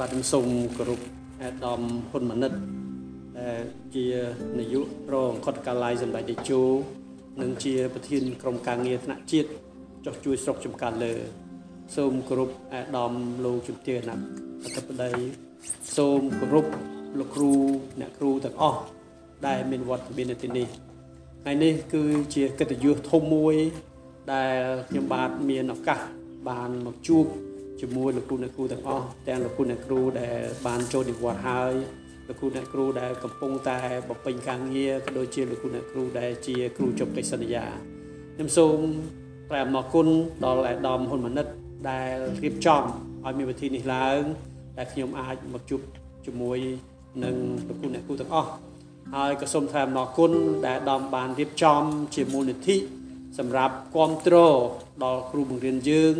បាទខ្ញុំសូមគោរពអាដាមហ៊ុនម៉ាណិតដែលជានាយករងខុតកាឡាយសម្ដេចតេជោនិងជាប្រធានក្រុមការងារថ្នាក់ជាតិចុះជួយស្រុកចំការលើ សូមគោរពអាដាមលោកជំទាវណាត់អធិបតីសូមគោរពលោកគ្រូអ្នកគ្រូទាំងអស់ដែលមានវត្តមាននៅទីនេះថ្ងៃនេះគឺជាកិត្តិយសធំមួយ ដែលខ្ញុំបាទមានឱកាសបានមកជួប ជាមួយលោកគ្រូអ្នកគ្រូទាំងអស់ទាំងលោកគ្រូអ្នកគ្រូដែលបានចូលនិវត្តន៍ហើយលោកគ្រូអ្នកគ្រូដែលកំពុងតែបំពេញការងារក៏ដូចជាលោកគ្រូអ្នកគ្រូដែលជាគ្រូចុះកិច្ចសន្យាខ្ញុំសូមប្រែអំណរគុណដល់អាដាមហ៊ុនម៉ាណិតដែលរៀបចំឲ្យមានវិធីនេះឡើងដែលខ្ញុំអាចមកជួបជាមួយនឹងលោកគ្រូអ្នកគ្រូទាំងអស់ហើយក៏សូមថ្លែងអំណរគុណដែលអាដាមបានរៀបចំជាមូលនិធិសម្រាប់គ្រប់គ្រងដល់គ្រូបង្រៀនយើង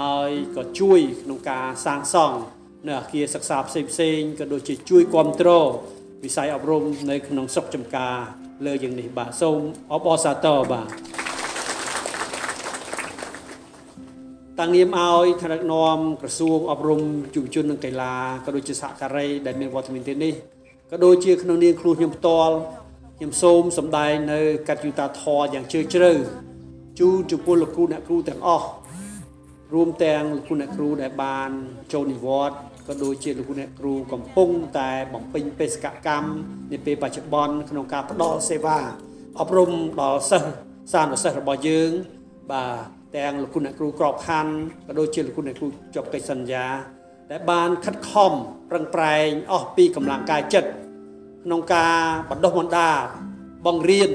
ហើយក៏ជួយក្នុងការសាងសង់នៅអគារសិក្សាផ្សេងផ្សេងក៏ដូចជាជួយគ្រប់គ្រងវិស័យអប់រំនៅក្នុងស្រុកចំការលើយ៉ាងនេះបាទសូមអបអរសាទរបាទតាំងនាមឲ្យថ្នាក់នាំក្រសួងអប់រំយុវជននិងកីឡាក៏ដូចជាសហការីដែលមានវត្តមានទីនេះក៏ដូចជាក្នុងនាមខ្លួនខ្ញុំផ្ទាល់ខ្ញុំសូមសម្ដែងនៅកតញ្ញុតាធម៌យ៉ាងជ្រាលជ្រៅជូនចំពោះលោកគ្រូអ្នកគ្រូទាំងអស់ រួមទាំងលោកគ្រូអ្នកគ្រូដែលបានចូលនិវត្តន៍ក៏ដូចជាលោកគ្រូអ្នកគ្រូកំពុងតែបំពេញបេសកកម្មនាពេលបច្ចុប្បន្នក្នុងការផ្ដល់សេវាអប់រំដល់សិស្សសានុសិស្សរបស់យើងបាទទាំងលោកគ្រូអ្នកគ្រូក្របខ័ណ្ឌក៏ដូចជាលោកគ្រូអ្នកគ្រូជាប់កិច្ចសន្យាដែលបានខិតខំប្រឹងប្រែងអស់ពីកម្លាំងកាយចិត្តក្នុងការបណ្ដុះបណ្ដាលបង្រៀន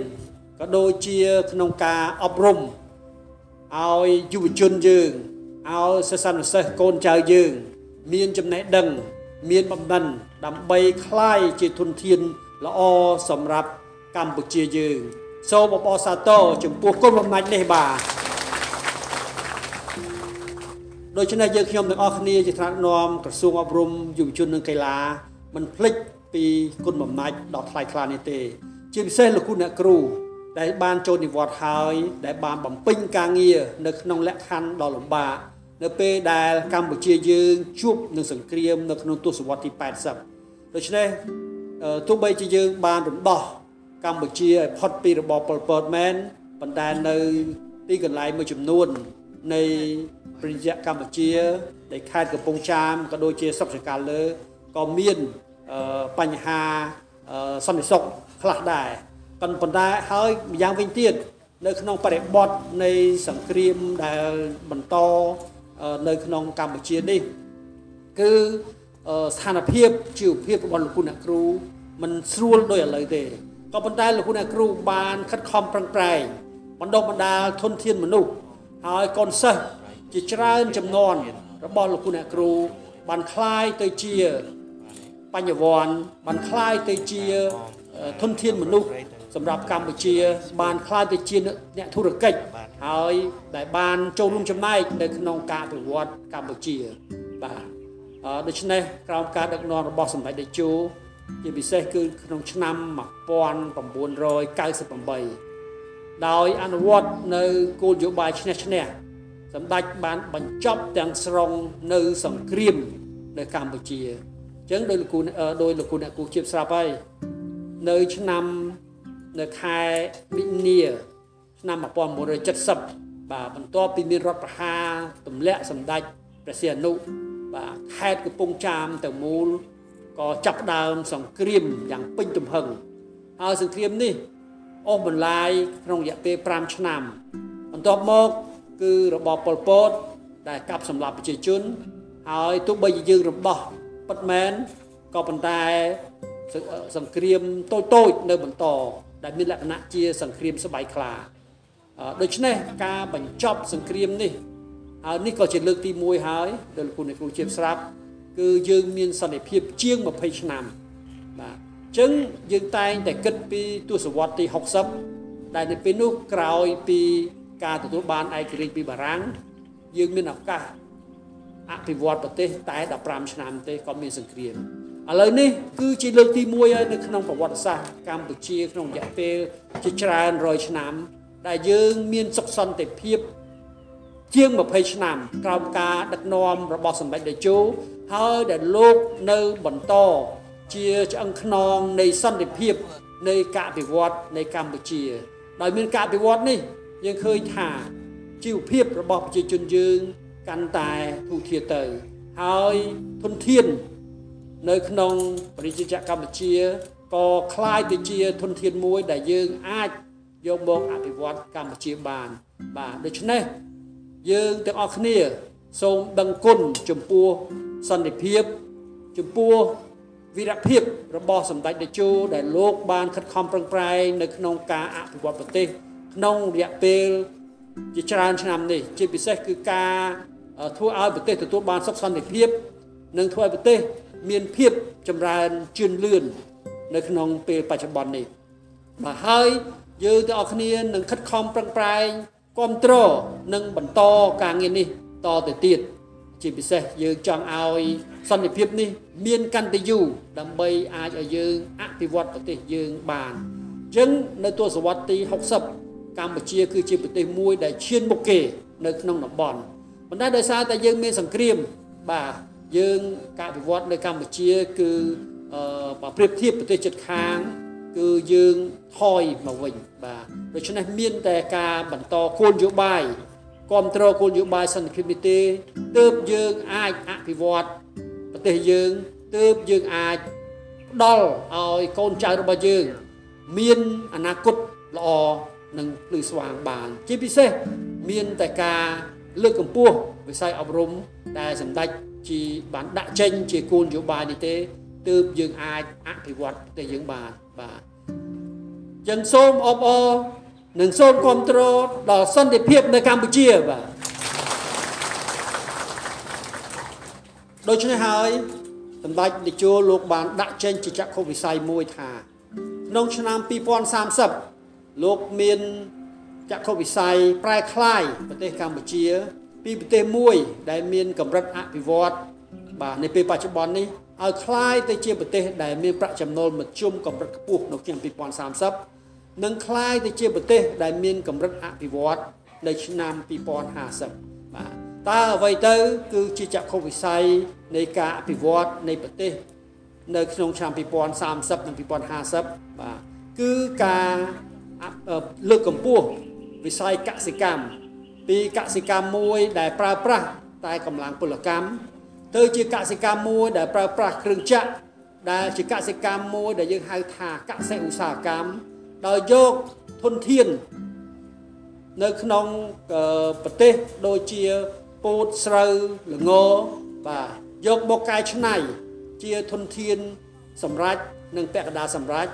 ក៏ដូចជាក្នុងការអប់រំឲ្យយុវជនយើង ឲ្យសិស្សានុសិស្សកូនចៅយើង មានចំណេះដឹង មានបំណិនដើម្បីคลายជាធនធានល្អសម្រាប់កម្ពុជាយើង សូមអបអរសាទរចំពោះគុណបំណាច់នេះបាទដូច្នេះយើងខ្ញុំទាំងអស់គ្នាជាថ្នាក់នាំក្រសួងអប់រំយុវជននិងកីឡាមិនភ្លេចពីគុណបំណាច់ដ៏ថ្លៃថ្លានេះទេ ជាពិសេសលោកគ្រូអ្នកគ្រូដែលបានចូលនិវត្តន៍ហើយដែលបានបំពេញការងារនៅក្នុងលក្ខខណ្ឌដ៏លំបាក នៅពេលដែលកម្ពុជាយើងជួបនឹងសង្គ្រាមនៅក្នុងទសវត្សរ៍ទី80ដូច្នេះទោះបីជាយើងបានរំដោះកម្ពុជាឲ្យផុតពីរបបប៉ុលពតមែនប៉ុន្តែនៅទីកន្លែងមួយចំនួននៃប្រជាកម្ពុជានៃខេត្តកំពង់ចាមក៏ដូចជាស្រុកចង្កាលើក៏មានបញ្ហាសន្តិសុខខ្លះដែរប៉ុន្តែហើយម្យ៉ាងវិញទៀតនៅក្នុងបរិបទនៃសង្គ្រាមដែលបន្ត នៅក្នុងកម្ពុជានេះគឺស្ថានភាពជីវភាពរបស់លោកគ្រូអ្នកគ្រូมันស្រួលដូចឥឡូវទេក៏ប៉ុន្តែលោកគ្រូអ្នកគ្រូបានខិតខំប្រឹងប្រែងបណ្ដុះបណ្ដាលធនធានមនុស្សហើយកូនសិស្សជាច្រើនចំនួនរបស់លោកគ្រូអ្នកគ្រូបានคลายទៅជាបញ្ញវន្តបានคลายទៅជាធនធានមនុស្សសម្រាប់កម្ពុជា បានខ្លាយទៅជាអ្នកធុរកិច្ច ហើយដែលបានចូលរួមចំណែកនៅក្នុងការអភិវឌ្ឍកម្ពុជាបាទដូច្នេះក្រោមការដឹកនាំរបស់សម្ដេចតេជោជាពិសេសគឺក្នុងឆ្នាំ1998ដោយអនុវត្តនៅគោលនយោបាយឈ្នះឈ្នះសម្ដេចបានបញ្ចប់ទាំងស្រុងនៅសង្គ្រាមនៅកម្ពុជាអញ្ចឹងដោយលោកគ្រូដោយលោកគ្រូអ្នកគ្រូជាស្រាប់ហើយនៅឆ្នាំនៅខែវិនា ឆ្នាំ1970បាទបន្ទាប់ពីមានរដ្ឋប្រហារទម្លាក់សម្ដេចព្រះសីហនុបាទខេត្តកំពង់ចាមទាំងមូលក៏ចាប់ដើមសង្គ្រាមយ៉ាងពេញទំហឹងហើយសង្គ្រាមនេះអូសបន្លាយក្នុងរយៈពេល5ឆ្នាំ បន្ទាប់មកគឺរបបប៉ុលពតដែលកាប់សម្លាប់ប្រជាជន ហើយទោះបីជាយើងរំដោះពិតមែនក៏ប៉ុន្តែសង្គ្រាមតូចតូចនៅបន្តដែលមានលក្ខណៈជាសង្គ្រាមស្បែកខ្លា ដូច្នេះការបញ្ចប់សង្គ្រាមនេះហើយនេះក៏ជាលើកទី1ហើយដែលលោកគ្រូអ្នកគ្រូជាស្រាប់គឺយើងមានសន្តិភាពជាង20ឆ្នាំបាទអញ្ចឹងយើងតែងតែគិតពីទសវត្សរ៍ទី60ដែលនៅពេលនោះក្រោយពីការទទួលបានឯករាជ្យពីបារាំងយើងមានឱកាសអភិវឌ្ឍប្រទេសតែ15ឆ្នាំទេក៏មានសង្គ្រាមឥឡូវនេះគឺជាលើកទី1ហើយនៅក្នុងប្រវត្តិសាស្ត្រកម្ពុជាក្នុងរយៈពេលជាច្រើនរយឆ្នាំ ដែលយើងមានសុខសន្តិភាពជាង20ឆ្នាំក្រោមការដឹកនាំរបស់សម្ដេចតេជោ ហើយដែលលោកនៅបន្តជាឆ្អឹងខ្នងនៃសន្តិភាពនៃការអភិវឌ្ឍនៃកម្ពុជា ដោយមានការអភិវឌ្ឍនេះយើងឃើញថាជីវភាពរបស់ប្រជាជនយើងកាន់តែធូរធារទៅហើយធនធាននៅក្នុងប្រជាជាតិកម្ពុជាក៏คล้ายទៅជាធនធានមួយដែលយើងអាច យកមកអភិវឌ្ឍកម្ពុជាបានបាទដូច្នេះយើងទាំងអស់គ្នា សូមដឹងគុណចំពោះសន្តិភាព ចំពោះវីរភាពរបស់សម្ដេចតេជោដែលលោកបានខិតខំប្រឹងប្រែងនៅក្នុងការអភិវឌ្ឍប្រទេស ក្នុងរយៈពេលជាច្រើនឆ្នាំនេះ ជាពិសេសគឺការធ្វើឲ្យប្រទេសទទួលបានសុខសន្តិភាព និងធ្វើឲ្យប្រទេស មានភាពចម្រើនជឿនលឿននៅក្នុងពេលបច្ចុប្បន្ននេះបាទហើយ យើងទាំងអស់គ្នានឹងខិតខំប្រឹងប្រែងគ្រប់គ្រងនិងបន្តការងារនេះតទៅទៀតជាពិសេសយើងចង់ឲ្យសន្តិភាពនេះ មានកាន់តែយូរដើម្បីអាចឲ្យយើងអភិវឌ្ឍប្រទេសយើងបានអញ្ចឹងនៅទសវត្សរ៍ទី60កម្ពុជាគឺជាប្រទេសមួយដែលឈានមុខគេនៅក្នុងតំបន់ប៉ុន្តែដោយសារតែយើងមានសង្គ្រាមបាទយើងការអភិវឌ្ឍនៅកម្ពុជាគឺអឺប្រៀបធៀបប្រទេសជិតខាង គឺយើងថយមកវិញបាទដូច្នេះមានតែការបន្តគោលនយោបាយគ្រប់គ្រងគោលនយោបាយសន្តិភាពនេះទេទើបយើងអាចអភិវឌ្ឍប្រទេសយើងទើបយើងអាចផ្ដល់ឲ្យកូនចៅរបស់យើង មានអនាគតល្អនិងភ្លឺស្វាងបាន ជាពិសេសមានតែការលើកកម្ពស់វិស័យអប់រំដែលសម្ដេចជាបានដាក់ចេញជាគោលនយោបាយនេះទេ ទើបយើងអាចអភិវឌ្ឍប្រទេសយើងបានបាទចឹងសូមអបអរនិងសូមគ្រប់គ្រងដល់សន្តិភាពនៅកម្ពុជាបាទដូច្នេះហើយសម្ដេចតេជោលោកបានដាក់ចេញជាចក្ខុវិស័យមួយថាក្នុងឆ្នាំ2030លោកមានចក្ខុវិស័យប្រែคลายប្រទេសកម្ពុជា ពីប្រទេសមួយ ដែលមានកម្រិតអភិវឌ្ឍបាទនៅពេលបច្ចុប្បន្ននេះ ឲ្យคลายទៅជាប្រទេសដែលមានប្រាក់ចំណូលមធ្យមកម្រិតខ្ពស់នៅឆ្នាំ2030និងคลายទៅជាប្រទេសដែលមានកម្រិតអភិវឌ្ឍនៅឆ្នាំ2050បាទតើអ្វីទៅគឺជាចក្ខុវិស័យនៃការអភិវឌ្ឍនៃប្រទេសនៅក្នុងឆ្នាំ2030និង2050បាទគឺការលើកកម្ពស់វិស័យកសិកម្មពីកសិកម្មមួយដែលប្រើប្រាស់តែកម្លាំងពលកម្ម ទៅជាកសិកម្មមួយដែលប្រើប្រាស់គ្រឿងចក្រដែលជាកសិកម្មមួយដែលយើងហៅថាកសិឧស្សាហកម្មដោយយកធនធាននៅក្នុងប្រទេសដូចជាពោតស្រូវល្ងបាទយកមកកែច្នៃជាធនធានសម្រាប់និងពាក់កណ្ដាលសម្រាប់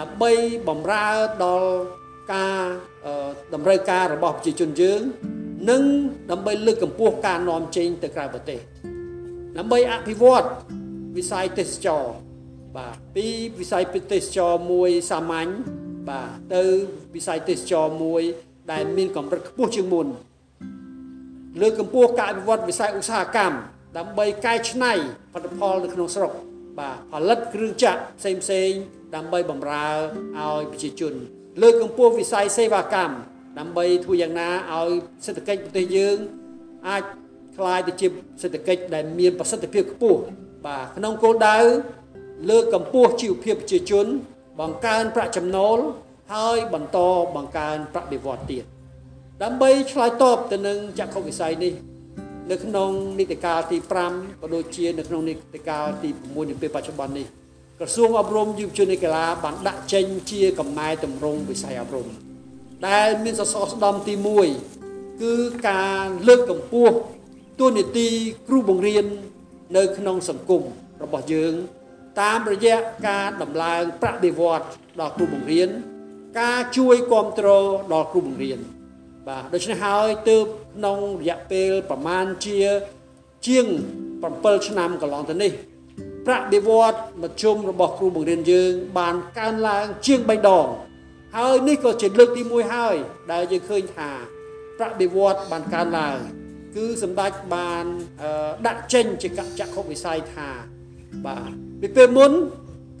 ដើម្បីបំរើដល់ការតម្រូវការរបស់ប្រជាជនយើង និងដើម្បីលើកកម្ពស់ការនាំចេញទៅក្រៅប្រទេស ដើម្បីអភិវឌ្ឍវិស័យទេសចរបាទពីវិស័យទេសចរមួយសាមញ្ញបាទទៅវិស័យទេសចរមួយ ដែលមានកម្រិតខ្ពស់ជាងមុនលើកកម្ពស់ការអភិវឌ្ឍវិស័យឧស្សាហកម្មដើម្បីកែច្នៃផលិតផលនៅក្នុងស្រុក បាទផលិតគ្រឿងចក្រផ្សេងផ្សេងដើម្បីបម្រើឲ្យប្រជាជន លើកកម្ពស់វិស័យសេវាកម្មដើម្បីធ្វើយ៉ាងណាឲ្យសេដ្ឋកិច្ចប្រទេសយើងអាច คล้ายទៅជាសេដ្ឋកិច្ចដែលមានប្រសិទ្ធភាពខ្ពស់បាទក្នុងគោលដៅលើកកម្ពស់ជីវភាពប្រជាជន បង្កើនប្រាក់ចំណូលហើយបន្តបង្កើនប្រាក់បៀវត្សទៀតដើម្បីឆ្លើយតបទៅនឹងចក្ខុវិស័យនេះនៅក្នុងនីតិកាលទី5ក៏ដូចជានៅក្នុងនីតិកាលទី6នាពេលបច្ចុប្បន្ននេះក្រសួងអប់រំយុវជននិងកីឡាបានដាក់ចេញជាកំណែតម្រង់វិស័យអប់រំដែលមានសសរស្តម្ភទី1គឺការលើកកម្ពស់ ទួនាទីគ្រូបង្រៀននៅក្នុងសង្គមរបស់យើង តាមរយៈការដំឡើងប្រាក់បៀវត្សដល់គ្រូបង្រៀនការជួយគ្រប់គ្រងដល់គ្រូបង្រៀនបាទដូច្នេះហើយទើបក្នុងរយៈពេលប្រមាណជាជាង7ឆ្នាំកន្លងទៅនេះប្រាក់បៀវត្សមធ្យមរបស់គ្រូបង្រៀនយើង បានកើនឡើងជាង3ដង ហើយនេះក៏ជាលើកទី1ហើយដែលយើងឃើញថាប្រាក់បៀវត្សបានកើនឡើង គឺសម្ដេចបានដាក់ចេញជាចក្ខុវិស័យថាបាទពីពេលមុន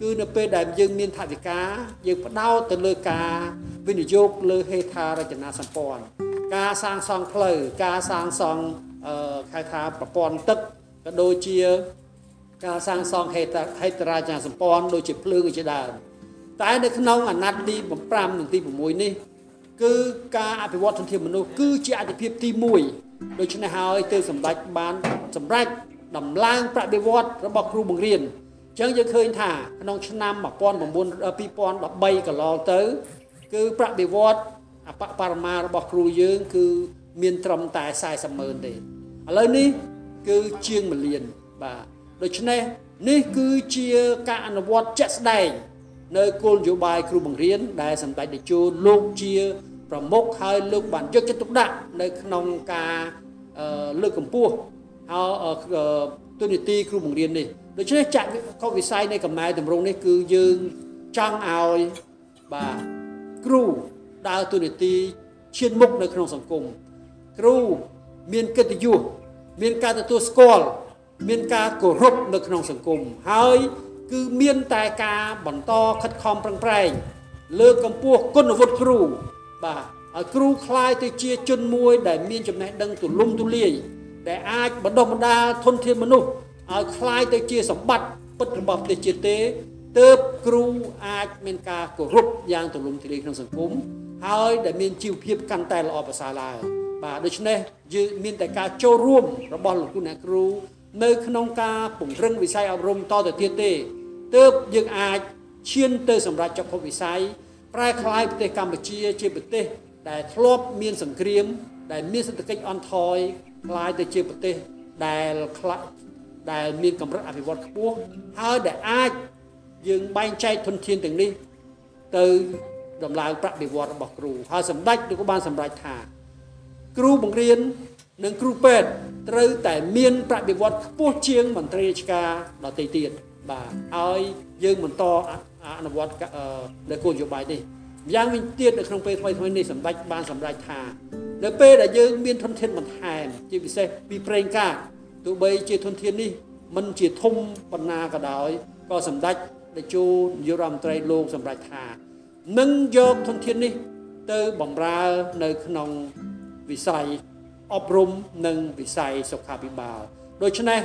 គឺនៅពេលដែលយើងមានថវិកាយើងផ្ដោតទៅលើការវិនិយោគលើហេដ្ឋារចនាសម្ព័ន្ធការសាងសង់ផ្លូវការសាងសង់អឺហៅថាប្រព័ន្ធទឹកក៏ដូចជាការសាងសង់ហេតុហេតុរាជាសម្ព័ន្ធដូចជាភ្លើងជាដើមតែនៅក្នុងអាណត្តិទី5និងទី6នេះគឺការអភិវឌ្ឍធនធានមនុស្សគឺជាអតិភិបទី1 ដូច្នេះហើយទើបសម្ដេចបានសម្រេចដំឡើងប្រតិវត្តរបស់គ្រូបង្រៀនអញ្ចឹងយើងឃើញថាក្នុងឆ្នាំ1900 2013កន្លងទៅ គឺប្រតិវត្តអបបរមារបស់គ្រូយើងគឺមានត្រឹមតែ40ម៉ឺនទេឥឡូវនេះគឺជាង1លានបាទដូច្នេះនេះគឺជាការអនុវត្តជាក់ស្ដែងនៅគោលនយោបាយគ្រូបង្រៀនដែលសម្ដេចតេជោលោកជា ប្រមុខហើយលោកបានយកចិត្តទុកដាក់នៅក្នុងការលើកកម្ពស់ហើយទូនីតិគ្រូបង្រៀននេះដូច្នេះចាក់កវិស័យនៃកំណែតម្រង់នេះគឺយើងចង់ឲ្យបាទគ្រូដើរទូនីតិឈានមុខនៅក្នុងសង្គមគ្រូមានកិត្តិយសមានការទទួលស្គាល់មានការគោរពនៅក្នុងសង្គមហើយគឺមានតែការបន្តខិតខំប្រឹងប្រែងលើកកម្ពស់គុណវុឌ្ឍគ្រូ បាទឲ្យគ្រូคล้ายទៅជាជនមួយដែលមានចំណេះដឹងទូលំទូលាយដែលអាចបណ្ដុះបណ្ដាលធនធានមនុស្សឲ្យคล้ายទៅជាសម្បត្តិពិតរបស់ប្រទេសជាតិទេទើបគ្រូអាចមានការគោរពយ៉ាងទូលំទូលាយក្នុងសង្គមហើយដែលមានជីវភាពកាន់តែល្អប្រសើរឡើងបាទដូច្នេះយើងមានតែការចូលរួមរបស់លោកគ្រូអ្នកគ្រូនៅក្នុងការពង្រឹងវិស័យអប់រំតទៅទៀតទេទើបយើងអាចឈានទៅសម្រាប់ចក្ខុវិស័យ ប្រែក្លាយប្រទេសកម្ពុជាជាប្រទេស ដែលធ្លាប់មានសង្គ្រាម ដែលមានសេដ្ឋកិច្ចអន់ថយក្លាយទៅជាប្រទេសដែលខ្លះដែលមានកម្រិតអភិវឌ្ឍខ្ពស់ហើយដែលអាចយើងបែងចែកធនធានទាំងនេះ ទៅដំឡើងប្រាក់បៀវត្សរបស់គ្រូហើយសម្ដេចក៏បានសម្រេចថា គ្រូបង្រៀននិងគ្រូពេទ្យត្រូវតែមានប្រាក់បៀវត្សខ្ពស់ជាងមន្ត្រីរាជការដទៃទៀតបាទហើយយើងបន្ត អនុវត្តនៅគោលនយោបាយនេះម្យ៉ាងវិញទៀតនៅក្នុងពេលថ្មីថ្មីនេះសម្ដេចបានសម្រេចថានៅពេលដែលយើងមានធនធានបន្ថែមជាពិសេសពីប្រេងកាតទោះបីជាធនធាននេះមិនជាធំប៉ុណ្ណាក៏ដោយក៏សម្ដេចតេជោនាយករដ្ឋមន្ត្រីលោកសម្រេចថានឹងយកធនធាននេះ ទៅបំរើនៅក្នុងវិស័យអប់រំនិងវិស័យសុខាភិបាលដូច្នេះ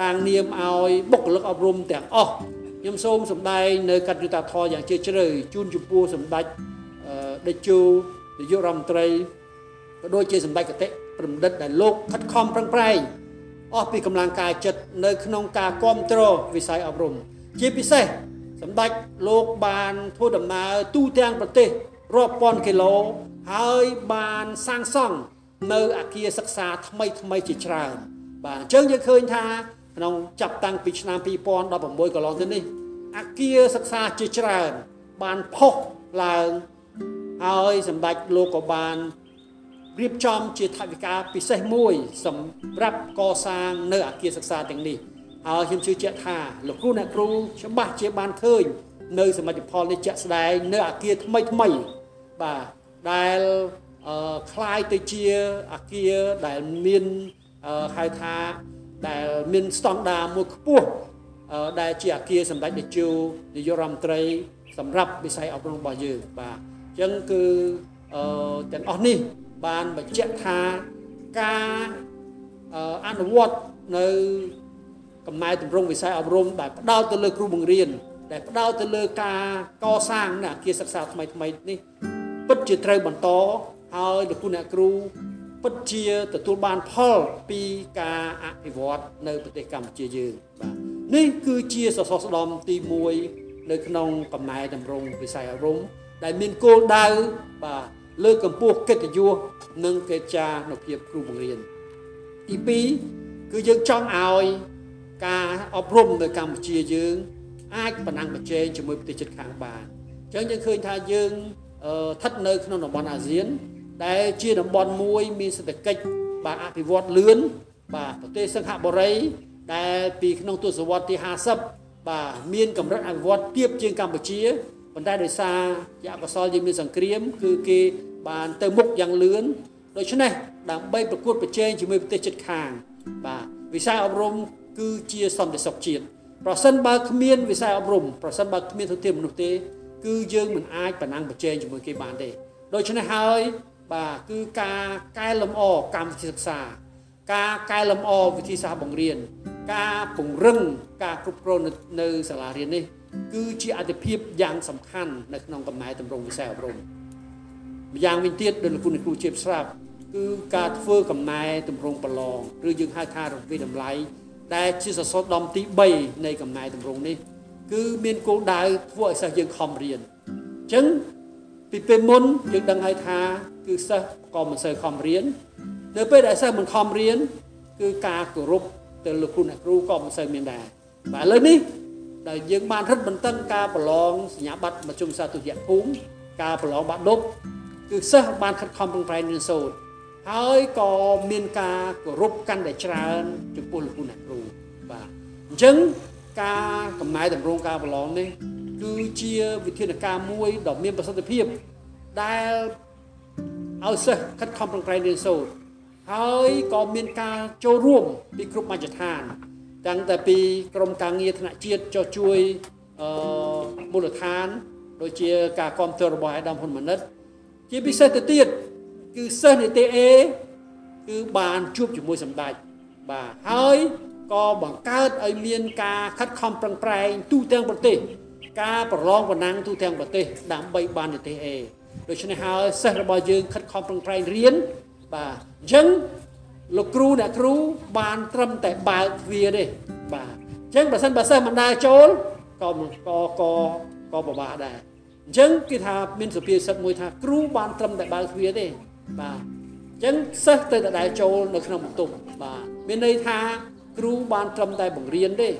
តាំងនាមឲ្យបុគ្គលិកអប់រំទាំងអស់ ខ្ញុំសូមសម្ដែងនៅកតញ្ញូតាធម៌យ៉ាងជ្រាលជ្រៅជូនចំពោះសម្ដេចដេជោនាយករដ្ឋមន្ត្រីក៏ដូចជាសម្ដេចកតិប្រមឌិតដែលលោកខិតខំប្រឹងប្រែងអស់ពីកម្លាំងកាយចិត្តនៅក្នុងការគ្រប់គ្រងវិស័យអប់រំជាពិសេសសម្ដេចលោកបានធ្វើដំណើរទូទាំងប្រទេសរាប់ពាន់គីឡូហើយបានសាងសង់នៅអាគារសិក្សាថ្មីថ្មីជាច្រើនបាទអញ្ចឹងយើងឃើញថា ក្នុងចាប់តាំងពីឆ្នាំ2016កន្លងទៅនេះអាគារសិក្សាជាច្រើនបានផុសឡើងហើយសម្ដេចលោកក៏បានរៀបចំជាថវិកាពិសេសមួយសម្រាប់កសាងនៅអាគារសិក្សាទាំងនេះហើយខ្ញុំជឿជាក់ថាលោកគ្រូអ្នកគ្រូច្បាស់ជាបានឃើញនៅសមិទ្ធផលនេះជាក់ស្ដែងនៅអាគារថ្មីថ្មីបាទដែលคล้ายទៅជាអាគារដែលមានហៅថា ដែលមានស្តង់ដារមួយខ្ពស់ដែលជាអាគារសម្ដេចតេជោនាយករដ្ឋមន្ត្រី សម្រាប់វិស័យអប់រំរបស់យើងបាទអញ្ចឹងគឺទាំងអស់នេះបានបញ្ជាក់ថាការអនុវត្តនៅកំណែតម្រង់វិស័យអប់រំដែលផ្ដោតទៅលើគ្រូបង្រៀនដែលផ្ដោតទៅលើការកសាងនៅអគារសិក្សាថ្មីថ្មីនេះពិតជាត្រូវបន្តហើយលោកគ្រូអ្នកគ្រូ ពិតជាទទួលបានផលពីការអភិវឌ្ឍនៅប្រទេសកម្ពុជាយើងបាទនេះគឺជាសសរស្តម្ភទី1នៅក្នុងកំណែតម្រង់វិស័យអប់រំដែលមានគោលដៅបាទលើកកម្ពស់កិត្តិយសនិងកិច្ចការនុភាពគ្រូបង្រៀនទី2គឺយើងចង់ឲ្យការអប់រំនៅកម្ពុជាយើងអាចប្រណាំងប្រជែងជាមួយប្រទេសជិតខាងបានអញ្ចឹងយើងឃើញថាយើងស្ថិតនៅក្នុងតំបន់អាស៊ាន ដែលជាតំបន់មួយមានសេដ្ឋកិច្ចបាទអភិវឌ្ឍលឿនបាទប្រទេសសិង្ហបុរី ដែលពីក្នុងទសវត្សរ៍ទី50បាទមានកម្រិតអភិវឌ្ឍទាបជាងកម្ពុជាប៉ុន្តែដោយសារជាអកុសលយើងមានសង្គ្រាម គឺគេបានទៅមុខយ៉ាងលឿនដូច្នេះដើម្បីប្រកួតប្រជែងជាមួយប្រទេសជិតខាង បាទវិស័យអប់រំគឺជាសន្តិសុខជាតិប្រសិនបើគ្មានវិស័យអប់រំប្រសិនបើគ្មានធនធានមនុស្សទេ គឺយើងមិនអាចប្រណាំងប្រជែងជាមួយគេបានទេដូច្នេះហើយ បាទគឺការកែលម្អកម្មវិធីសិក្សា ការកែលម្អវិធីសាស្ត្របង្រៀន ការពង្រឹងការគ្រប់គ្រងនៅនៅសាលារៀននេះ គឺជាអត្ថភាពយ៉ាងសំខាន់នៅក្នុងកំណែតម្រង់វិស័យអប់រំម្យ៉ាងវិញទៀតដោយលោកគ្រូជាស្រាប់គឺការធ្វើកំណែតម្រង់ប្រឡងឬយើងហៅថារង្វាយតម្លៃដែលជាសសរដំទី3នៃកំណែតម្រង់នេះ គឺមានគោលដៅធ្វើឲ្យសិស្សយើងខំរៀនអញ្ចឹង ពីពេលមុនយើងដឹងហើយថាគឺសិស្សក៏មិនសូវខំរៀននៅពេលដែលសិស្សមិនខំរៀនគឺការគោរពទៅលោកគ្រូអ្នកគ្រូក៏មិនសូវមានដែរបាទឥឡូវនេះដែលយើងបានរឹតបន្តឹងការប្រឡងសញ្ញាបត្រមជ្ឈមសាទុតិយភូមិការប្រឡងបាក់ឌុបគឺសិស្សបានខិតខំប្រឹងប្រែងរៀនសូត្រហើយក៏មានការគោរពកាន់តែច្រើនចំពោះលោកគ្រូអ្នកគ្រូបាទអញ្ចឹងការកំណែតម្រង់ការប្រឡងនេះ គឺជាវិធានការមួយដ៏មានប្រសិទ្ធភាពដែលឲ្យសិស្សខិតខំប្រឹងប្រែងរៀនសូត្រហើយក៏មានការចូលរួមពីគ្រប់មជ្ឈដ្ឋានតាំងតែពីក្រមការងារថ្នាក់ជាតិចុះជួយអឺមូលដ្ឋានដូចជាការគ្រប់គ្រងរបស់អាដាមហ៊ុនម៉ាណិតជាពិសេសទៅទៀតគឺសិស្សនីតិ A គឺបានជួបជាមួយសម្ដេចបាទហើយក៏បង្កើតឲ្យមានការខិតខំប្រឹងប្រែងទូទាំងប្រទេស ការប្រឡងបណ្ណាំងទូទាំងប្រទេសដើម្បីបាននីតិ A ដូច្នេះហើយសិស្សរបស់យើងខិតខំប្រឹងប្រែងរៀនបាទអញ្ចឹងលោកគ្រូអ្នកគ្រូបានត្រឹមតែបើកទ្វារទេបាទអញ្ចឹងបើសិនបើសិស្សមិនដើរចូលក៏ក៏ក៏ក៏ពិបាកដែរអញ្ចឹងគេថាមានសុភាសិតមួយថាគ្រូបានត្រឹមតែបើកទ្វារទេបាទអញ្ចឹងសិស្សទៅតែដើរចូលនៅក្នុងបន្ទប់បាទមានន័យថាគ្រូបានត្រឹមតែបង្រៀនទេ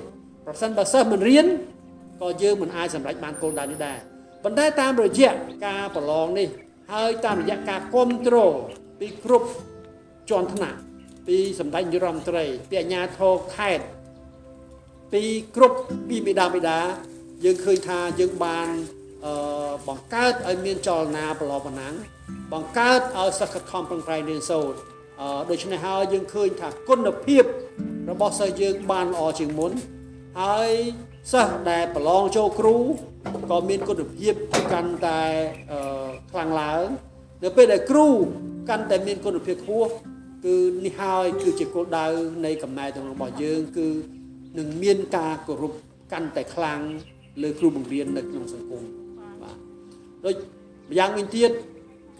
ប្រសិនបើសិស្សមិនរៀន ក៏យើងមិនអាចសម្រេចបានគោលដៅនេះដែរប៉ុន្តែតាមរយៈការប្រឡងនេះ ហើយតាមរយៈការគ្រប់គ្រងពីគ្រប់ជាន់ថ្នាក់ពីសម្ដេចនាយរដ្ឋមន្ត្រីពីអាជ្ញាធរខេត្តពីគ្រប់ពីមេដាបេដាយើងឃើញថាយើងបានអឺបង្កើតឲ្យមានចលនាប្រឡងប៉ុណ្ណាបង្កើតឲ្យសិស្សខិតខំប្រឹងប្រែងរៀនសូត្រអឺដូច្នេះហើយយើងឃើញថាគុណភាពរបស់សិស្សយើងបានល្អជាងមុនហើយ សិស្សដែលប្រឡងចូលគ្រូក៏មានគុណភាពកាន់តែខ្លាំងឡើងនៅពេលដែលគ្រូកាន់តែមានគុណភាពខ្ពស់គឺនេះហើយគឺជាគោលដៅនៃកំណែទាំងរបស់យើង គឺនឹងមានការគោរពកាន់តែខ្លាំងលើគ្រូបង្រៀននៅក្នុងសង្គមបាទដូចម្យ៉ាងវិញទៀត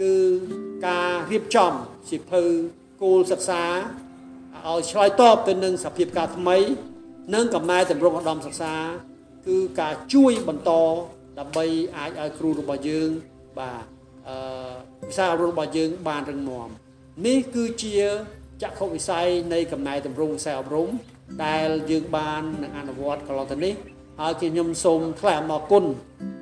គឺការរៀបចំសិភៅគោលសិក្សាឲ្យឆ្លើយតបទៅនឹងសភាពការថ្មី និងកំណែតម្រង់ឧត្តមសិក្សា គឺការជួយបន្តដើម្បីអាចឲ្យគ្រូរបស់យើងបាទអឺវិស័យអប់រំរបស់យើងបានរឹងមាំនេះគឺជាចក្ខុវិស័យនៃកំណែតម្រង់វិស័យអប់រំដែលយើងបាននឹងអនុវត្តកន្លងទៅនេះហើយជាខ្ញុំសូមថ្លែងអំណរគុណ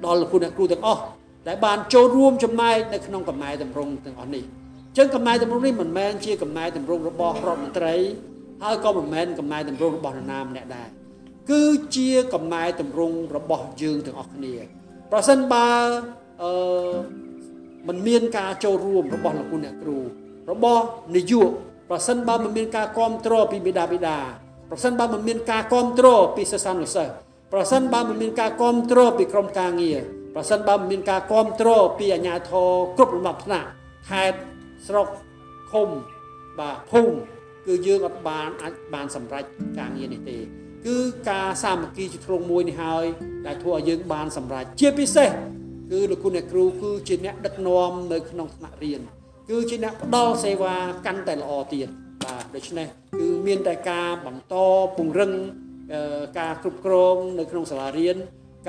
ដល់លោកគ្រូអ្នកគ្រូទាំងអស់ដែលបានចូលរួមចំណែកនៅក្នុងកំណែតម្រង់ទាំងអស់នេះអញ្ចឹងកំណែតម្រង់នេះមិនមែនជាកំណែតម្រង់របស់រដ្ឋមន្ត្រី ហើយក៏មិនមែនកំណែតម្រង់របស់នរណាម្នាក់ដែរគឺជាកំណែតម្រង់របស់យើងទាំងអស់គ្នាប្រសិនបើអឺมันមានការចូលរួមរបស់លោកគ្រូអ្នកគ្រូរបស់នាយកប្រសិនបើមិនមានការគ្រប់គ្រងពីបិតាបិតាប្រសិនបើមិនមានការគ្រប់គ្រងពីសិស្សានុសិស្សប្រសិនបើមិនមានការគ្រប់គ្រងពីក្រុមការងារប្រសិនបើមិនមានការគ្រប់គ្រងពីអាជ្ញាធរគ្រប់លំដាប់ថ្នាក់ខេត្តស្រុកឃុំបាទភូមិ គឺយើងអត់បានអាចបានសម្រេចការងារនេះទេគឺការសាមគ្គីជាទ្រង់មួយនេះហើយដែលធ្វើឲ្យយើងបានសម្រេចជាពិសេសគឺលោកគុណអ្នកគ្រូគឺជាអ្នកដឹកនាំនៅក្នុងថ្នាក់រៀនគឺជាអ្នកផ្ដល់សេវាកាន់តែល្អទៀតបាទដូច្នេះគឺមានតែការបន្តពង្រឹងការគ្រប់គ្រងនៅក្នុងសាលារៀន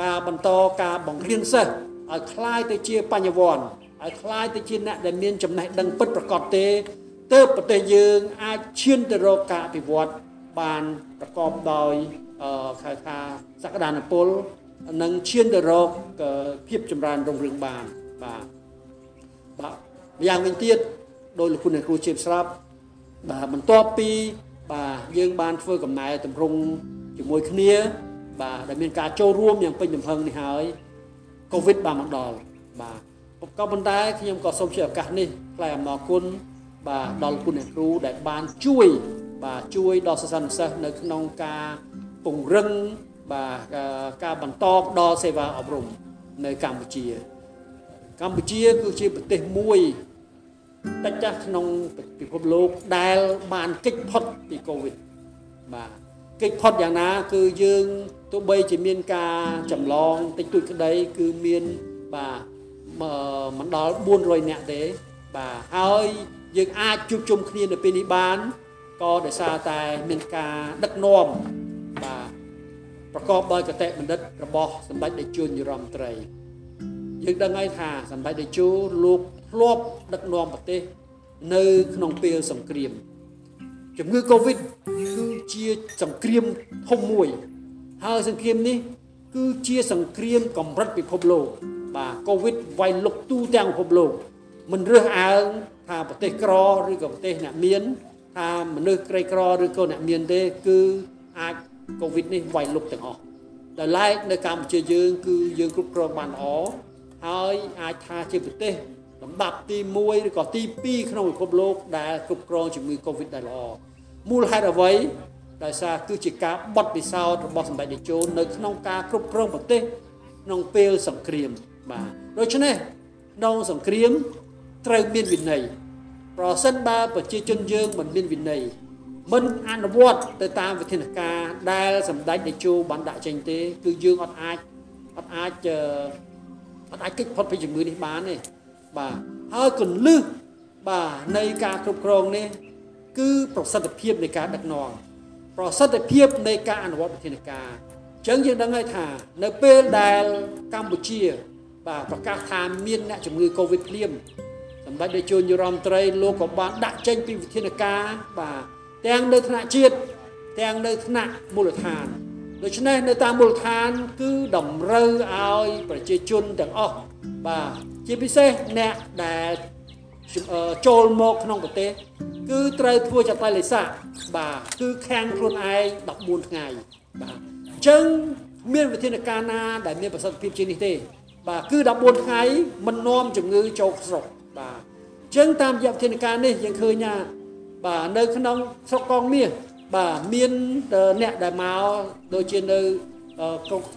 ការបន្តការបង្រៀនសិស្សឲ្យคล้ายទៅជាបញ្ញវន្តឲ្យคล้ายទៅជាអ្នកដែលមានចំណេះដឹងពិតប្រាកដទេ ទើបប្រទេសយើងអាចឈានទៅរកការអភិវឌ្ឍបានប្រកបដោយហៅថាសក្តានុពលនិងឈានទៅរកភាពចម្រើនរុងរឿងបានបាទបាទម្យ៉ាងវិញទៀតដោយលោកគុណគ្រូជាស្រាប់បាទបន្ទាប់ពីបាទយើងបានធ្វើកំណែតម្រង់ជាមួយគ្នា បាទដែលមានការចូលរួមយ៉ាងពេញទំហឹងនេះហើយកូវីដបានមកដល់បាទក៏ប៉ុន្តែខ្ញុំក៏សូមជាឱកាសនេះថ្លែងអំណរគុណ បាទដល់គុណអ្នកគ្រូដែលបានជួយបាទជួយដល់សិស្សានុសិស្សនៅក្នុងការពង្រឹងបាទការបន្តផ្ដល់សេវាអប់រំនៅកម្ពុជា កម្ពុជាគឺជាប្រទេសមួយតិចចាស់ក្នុងពិភពលោកដែលបានគេចផុតពីកូវីដបាទកិច្ចផុតយ៉ាងណា គឺយើងទោះបីជាមានការចម្លងតិចតួចក្តីគឺមានបាទមិនដល់400នាក់ទេបាទហើយ យើងអាចជួបជុំគ្នានៅពេលនេះបានក៏ដោយសារតែមានការដឹកនាំបាទប្រកបដោយកតេបណ្ឌិតរបស់សម្ដេចតេជោនិរមត្រីយើងដឹងហើយថាសម្ដេចតេជោលោកធ្លាប់ដឹកនាំប្រទេសនៅក្នុងពេលសង្គ្រាមជំងឺ Covid គឺជាសង្គ្រាមធំមួយហើយសង្គ្រាមនេះគឺជាសង្គ្រាមកម្រិតពិភពលោកបាទ Covid វាយលុកទូទាំងពិភពលោកមិនរើសអើង ថាប្រទេសក្រឬក៏ប្រទេសអ្នកមានថាមនុស្សក្រីក្រឬក៏អ្នកមានទេគឺអាច Covid នេះវាយលុកទាំងអស់ដោយឡែកនៅកម្ពុជាយើងគឺយើងគ្រប់គ្រងបានល្អហើយអាចថាជាប្រទេសលំដាប់ទី1ឬក៏ទី2ក្នុងពិភពលោកដែលគ្រប់គ្រងជំងឺ Covid ได้ល្អមូលហេតុអ្វីដោយសារគឺជាការបត់ពិសោធន៍របស់សម្ដេចតេជោនៅក្នុងការគ្រប់គ្រងប្រទេសក្នុងពេលសង្គ្រាមបាទដូច្នេះក្នុងសង្គ្រាមត្រូវមានវិន័យ ប្រសិនបើប្រជាជនយើងមិនមានវិន័យមិនអនុវត្តទៅតាមវិធានការដែលសម្ដេចតេជោបានដាក់ចេញទេ គឺយើងអត់អាចអត់អាចអត់អាចគេចផុតពីជំងឺនេះបានទេបាទហើយកលឹះបាទនៃការគ្រប់គ្រងនេះ គឺប្រសិទ្ធភាពនៃការដឹកនាំប្រសិទ្ធភាពនៃការអនុវត្តវិធានការអញ្ចឹងយើងដឹងហើយថា នៅពេលដែលកម្ពុជា បាទប្រកាសថាមានអ្នកជំងឺ Covid ភ្លាម សម្ដេចតេជោនាយរដ្ឋមន្ត្រីលោកក៏បានដាក់ចេញពីវិធានការបាទទាំងនៅថ្នាក់ជាតិទាំងនៅថ្នាក់មូលដ្ឋានដូច្នេះនៅតាមមូលដ្ឋាន គឺតម្រូវឲ្យប្រជាជនទាំងអស់បាទជាពិសេសអ្នកដែលចូលមកក្នុងប្រទេស គឺត្រូវធ្វើចតលិស័កបាទគឺខាំងខ្លួនឯង14ថ្ងៃបាទអញ្ចឹងមានវិធានការណាដែលមានប្រសិទ្ធភាពជាងនេះទេ បាទគឺ14ថ្ងៃមិននាំជំងឺចូលស្រុក បាទអញ្ចឹងតាមរយៈវិធានការនេះយើងឃើញថាបាទនៅក្នុងស្រុកកងមាសបាទមានអ្នកដែលមកដូចជានៅ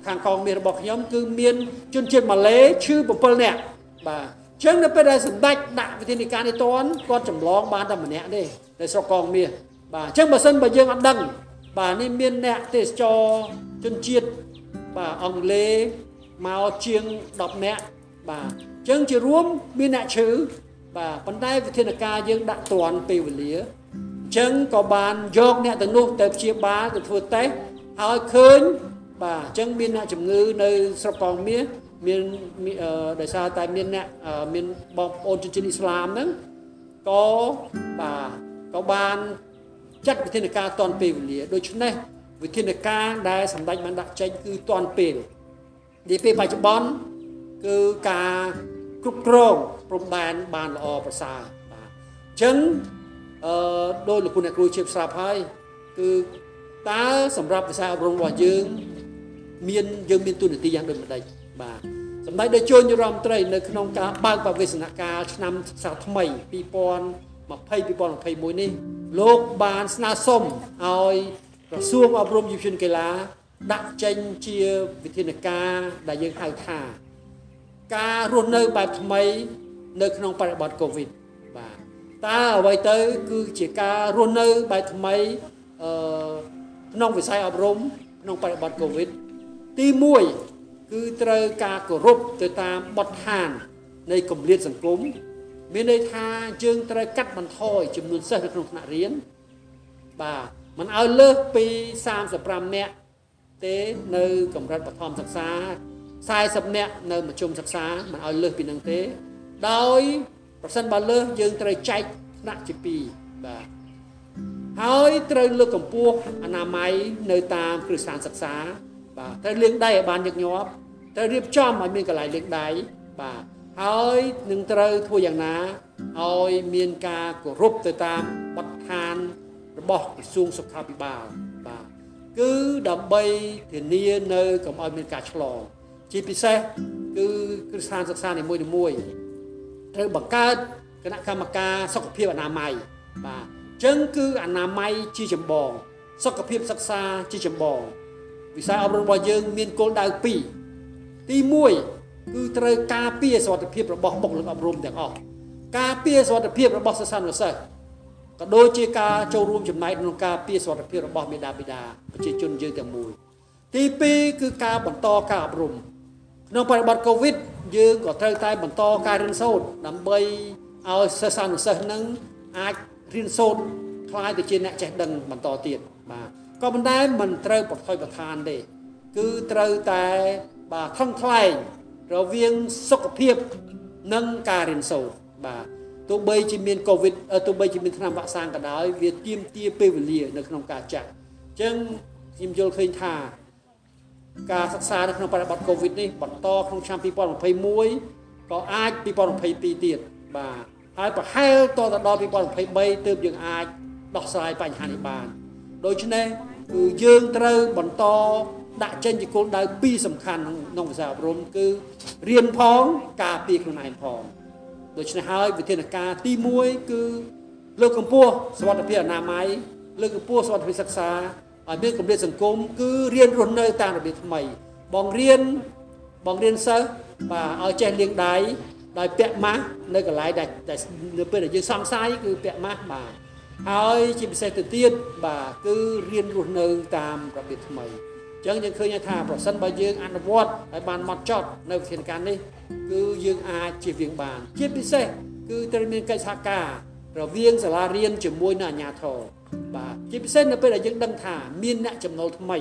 ខាងកងមាសរបស់ខ្ញុំ គឺមានជនជាតិម៉ាឡេឈឺ7នាក់បាទចឹងនៅពេលដែលសម្ដេចដាក់វិធានការនេះតន់គាត់ចម្លងបានតែម្នាក់ទេនៅស្រុកកងមាសបាទអញ្ចឹងបើសិនបើយើងអត់ដឹងបាទនេះមានអ្នកទេសចរជនជាតិបាទអង់គ្លេសមកជាង10នាក់បាទអញ្ចឹងជារួមមានអ្នកឈឺបាទប៉ុន្តែវិធានការយើងដាក់តន់ពេលវេលាអញ្ចឹងក៏បានយកអ្នកទាំងនោះទៅព្យាបាលទៅធ្វើតេស្តហើយឃើញបាទអញ្ចឹងមានអ្នកជំងឺនៅស្រុកកងមាសមានដោយសារតែមានអ្នកមានបងប្អូនជនជាតិអ៊ីស្លាមហ្នឹងក៏បាទក៏បានចាត់វិធានការតនពេលវេលាដូច្នេះវិធានការដែលសម្ដេចបានដាក់ចេញគឺតនពេលនិយាយពេលបច្ចុប្បន្នគឺការ គ្រប់គ្រងព្រំដែនបានល្អប្រសើរបាទអញ្ចឹងអឺដោយលោកអ្នកគ្រូជាស្រាប់ហើយគឺតើសម្រាប់វិស័យអប់រំរបស់យើង មានយើងមានទូនាទីយ៉ាងដូចម្ដេចបាទសម្ដេចតេជោនាយរដ្ឋមន្ត្រីនៅក្នុងការបើកបវេសនកាលឆ្នាំសិក្សាថ្មី2020 2021នេះលោកបានស្នើសុំឲ្យក្រសួងអប់រំយុវជនកីឡាដាក់ចេញជាវិធានការដែលយើងហៅថា ការរស់នៅបែបថ្មី នៅ ក្នុងបរិបទកូវីដបាទតើអ្វីទៅ គឺជាការរស់នៅបែបថ្មីអឺក្នុងវិស័យអប់រំក្នុងបរិបទកូវីដទី1គឺត្រូវការគោរពទៅតាមបទដ្ឋាន នៃគម្លាតសង្គមមានន័យថាយើងត្រូវកាត់បន្ថយចំនួនសិស្សនៅក្នុងថ្នាក់រៀនបាទមិនឲ្យលើសពី35នាក់ទេនៅកម្រិតបឋមសិក្សា 40នាក់នៅមធ្យមសិក្សាមិនឲ្យលើសពីនឹងទេ ដោយប្រសិនបើលើសយើងត្រូវចែកថ្នាក់ជា2បាទហើយត្រូវលើកកម្ពស់អនាម័យនៅតាមគ្រឹះស្ថានសិក្សា បាទត្រូវលាងដៃឲ្យបានញឹកញាប់ត្រូវរៀបចំឲ្យមានកន្លែងលាងដៃបាទហើយនឹងត្រូវធ្វើយ៉ាងណាឲ្យមានការគោរពទៅតាមបទដ្ឋានរបស់ក្រសួងសុខាភិបាលបាទគឺដើម្បីធានានៅកុំឲ្យមានការឆ្លង ជាពិសេសគឺគ្រឹះស្ថានសិក្សានីមួយៗត្រូវបង្កើតគណៈកម្មការសុខភាពអនាម័យបាទអញ្ចឹងគឺអនាម័យជាចម្បង សុខភាពសិក្សាជាចម្បងវិស័យអប់រំរបស់យើងមានគោលដៅ2ទី1គឺត្រូវការពារសុខភាពរបស់បុគ្គលិកអប់រំទាំងអស់ការពារសុខភាពរបស់សិស្សានុសិស្សកក៏ដូចជាការចូលរួមចំណែកក្នុងការពារសុខភាពរបស់មេដាបិតាប្រជាជនយើងទាំងមូលទី2គឺការបន្តការអប់រំ ក្នុងបរិបទកូវីដយើងក៏ត្រូវតែបន្តការរៀនសូត្រដើម្បីឲ្យសិស្សានុសិស្សនឹងអាចរៀនសូត្រខ្លាយទៅជាអ្នកចេះដឹងបន្តទៀតបាទក៏ប៉ុន្តែមិនត្រូវប្រថុយប្រឋានទេគឺត្រូវតែបាទថឹងថ្លែងរវាងសុខភាពនិងការរៀនសូត្របាទទោះបីជាមានកូវីដទោះបីជាមានថ្នាំវ៉ាក់សាំងក៏ដោយវាទាមទារពេលវេលានៅក្នុងការចាក់អញ្ចឹងខ្ញុំយល់ឃើញថា ការសិក្សានៅក្នុងបរិបទកូវីដនេះបន្តក្នុងឆ្នាំ2021ក៏អាច2022ទៀតបាទហើយប្រហែលតទៅដល់2023ទើបយើងអាចដោះស្រាយបញ្ហានេះបានដូច្នេះគឺយើងត្រូវបន្តដាក់ចេញជាគោលដៅពីរសំខាន់ក្នុងវិស័យអប់រំគឺរៀនផងការពារខ្លួនឯងផងដូច្នេះហើយវិធានការទី1គឺលើកកម្ពស់សុខភាពអនាម័យលើកកម្ពស់សុខភាពសិក្សា ឲ្យមានកម្រិតសង្គមគឺរៀនរស់នៅតាមរបៀបថ្មី បងរៀនបងរៀនសិស្សបាទឲ្យចេះលាងដៃដោយពាក់ម៉ាស់នៅកន្លែងដែលនៅពេលដែលយើងសង្ស័យគឺពាក់ម៉ាស់បាទហើយជាពិសេសទៅទៀតបាទគឺរៀនរស់នៅតាមរបៀបថ្មីអញ្ចឹងយើងឃើញថាប្រសិនបើយើងអនុវត្តឲ្យបានម៉ត់ចត់នៅវិធានការនេះ គឺយើងអាចជៀសវាងបាន ជាពិសេសគឺត្រូវមានកិច្ចសហការ រវាងសាលារៀនជាមួយនឹងអាជ្ញាធរបាទជាពិសេសនៅពេលដែលយើងដឹងថាមានអ្នកចំណូលថ្មី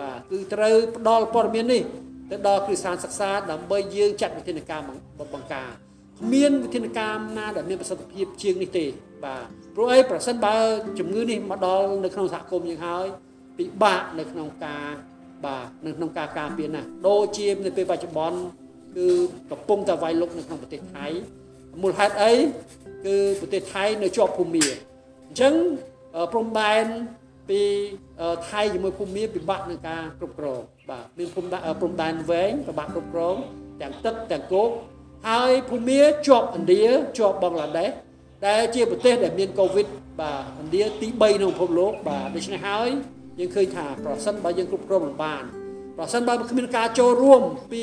បាទគឺត្រូវផ្ដល់ព័ត៌មាននេះទៅដល់គ្រឹះស្ថានសិក្សាដើម្បីយើងចាត់វិធានការបង្ការគ្មានវិធានការណាដែលមានប្រសិទ្ធភាពជាងនេះទេ បាទព្រោះអីប្រសិនបើជំងឺនេះមកដល់នៅក្នុងសហគមន៍យើងហើយពិបាកនៅក្នុងការបាទនៅក្នុងការការពារណាស់ដូចជានៅពេលបច្ចុប្បន្នគឺកំពុងតែវាយលុកនៅក្នុងប្រទេសថៃមូលហេតុអី គឺប្រទេសថៃនៅជាប់ភូមាអញ្ចឹងព្រំដែនពីថៃជាមួយភូមាពិបាកនឹងការគ្រប់គ្រងបាទមានភូមិព្រំដែនវែងពិបាកគ្រប់គ្រងទាំងទឹកទាំងគោកហើយភូមាជាប់ឥណ្ឌាជាប់បង់ក្លាដេសដែលជាប្រទេសដែលមានកូវីដបាទឥណ្ឌាទី3ក្នុងពិភពលោកបាទដូច្នេះហើយយើងឃើញថាប្រសិនបើយើងគ្រប់គ្រងមិនបានប្រសិនបើគ្មានការចូលរួមពី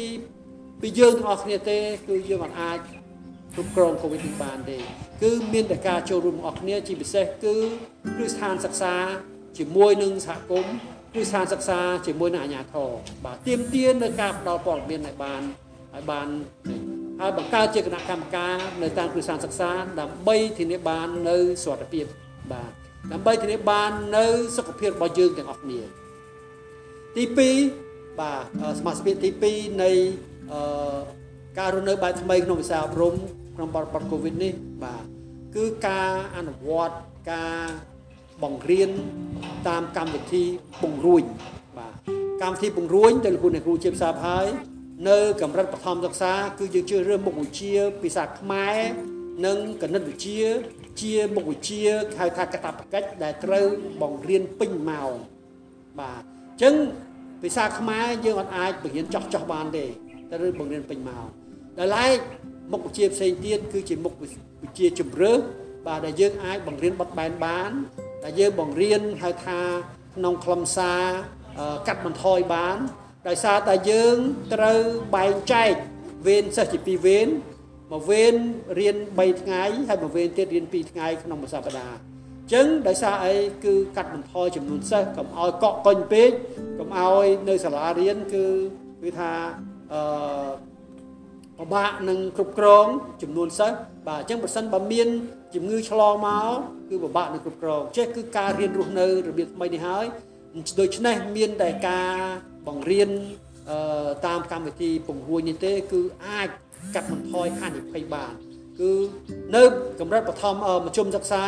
ពីយើងទាំងអស់គ្នាទេគឺយើងមិនអាច គ្រប់គ្រងកូវីដនេះបានទេគឺមានតែការចូលរួមរបស់គ្នាជាពិសេសគឺគ្រឹះស្ថានសិក្សាជាមួយនឹងសហគមន៍គ្រឹះស្ថានសិក្សាជាមួយនឹងអាជ្ញាធរបាទទៀមទាននៅការផ្ដល់ព័ត៌មានឲ្យបានឲ្យបានហើយបង្កើតជាគណៈកម្មការនៅតាមគ្រឹះស្ថានសិក្សាដើម្បីធានាបាននៅសុខភាពបាទដើម្បីធានាបាននៅសុខភាពរបស់យើងទាំងអស់គ្នាទី2បាទសមាជិកទី2នៃអឺការរស់នៅបែបថ្មីក្នុងវិស័យអប់រំ ក្នុងបរិបទកូវីដនេះបាទគឺការអនុវត្តការបង្រៀនតាមកម្មវិធីពង្រួញបាទកម្មវិធីពង្រួញទៅលោកគ្រូអ្នកគ្រូជាភាសាហើយនៅកម្រិតបឋមសិក្សាគឺយើងជឿរឿងមុខវិជ្ជាភាសាខ្មែរនិងគណិតវិទ្យាជាមុខវិជ្ជាហៅថាកតាបកិច្ចដែលត្រូវបង្រៀនពេញម៉ោងបាទអញ្ចឹងភាសាខ្មែរយើងអត់អាចបង្រៀនចោះចោះបានទេត្រូវបង្រៀនពេញម៉ោងដែលឡែក មុខវិជ្ជាផ្សេងទៀតគឺជាមុខវិជ្ជាជំរឿសបាទដែលយើងអាចបង្រៀនបត់បែនបានដែលយើងបង្រៀនហៅថាក្នុងខ្លឹមសារកាត់បន្ថយបាន ដោយសារតែយើងត្រូវបែងចែកវេនសិស្សជាពីរវេនមួយវេនរៀន3ថ្ងៃហើយមួយវេនទៀតរៀន2ថ្ងៃក្នុងមួយសប្តាហ៍អញ្ចឹងដោយសារអីគឺកាត់បន្ថយចំនួនសិស្សកុំឲ្យកក់កុញពេកកុំឲ្យនៅសាលារៀនគឺគឺថាអឺ ពិបាកនឹងគ្រប់គ្រងចំនួនសិស្សបាទអញ្ចឹងប្រសិនបើមានជំងឺឆ្លងមកគឺពិបាកនឹងគ្រប់គ្រងចេះគឺការរៀនរស់នៅរបៀបថ្មីនេះហើយដូច្នេះមានតែការបង្រៀនតាមកម្មវិធីពង្រួញនេះទេ គឺអាចកាត់បន្ថយហានិភ័យបាន គឺនៅកម្រិតបឋមមជ្ឈមសិក្សា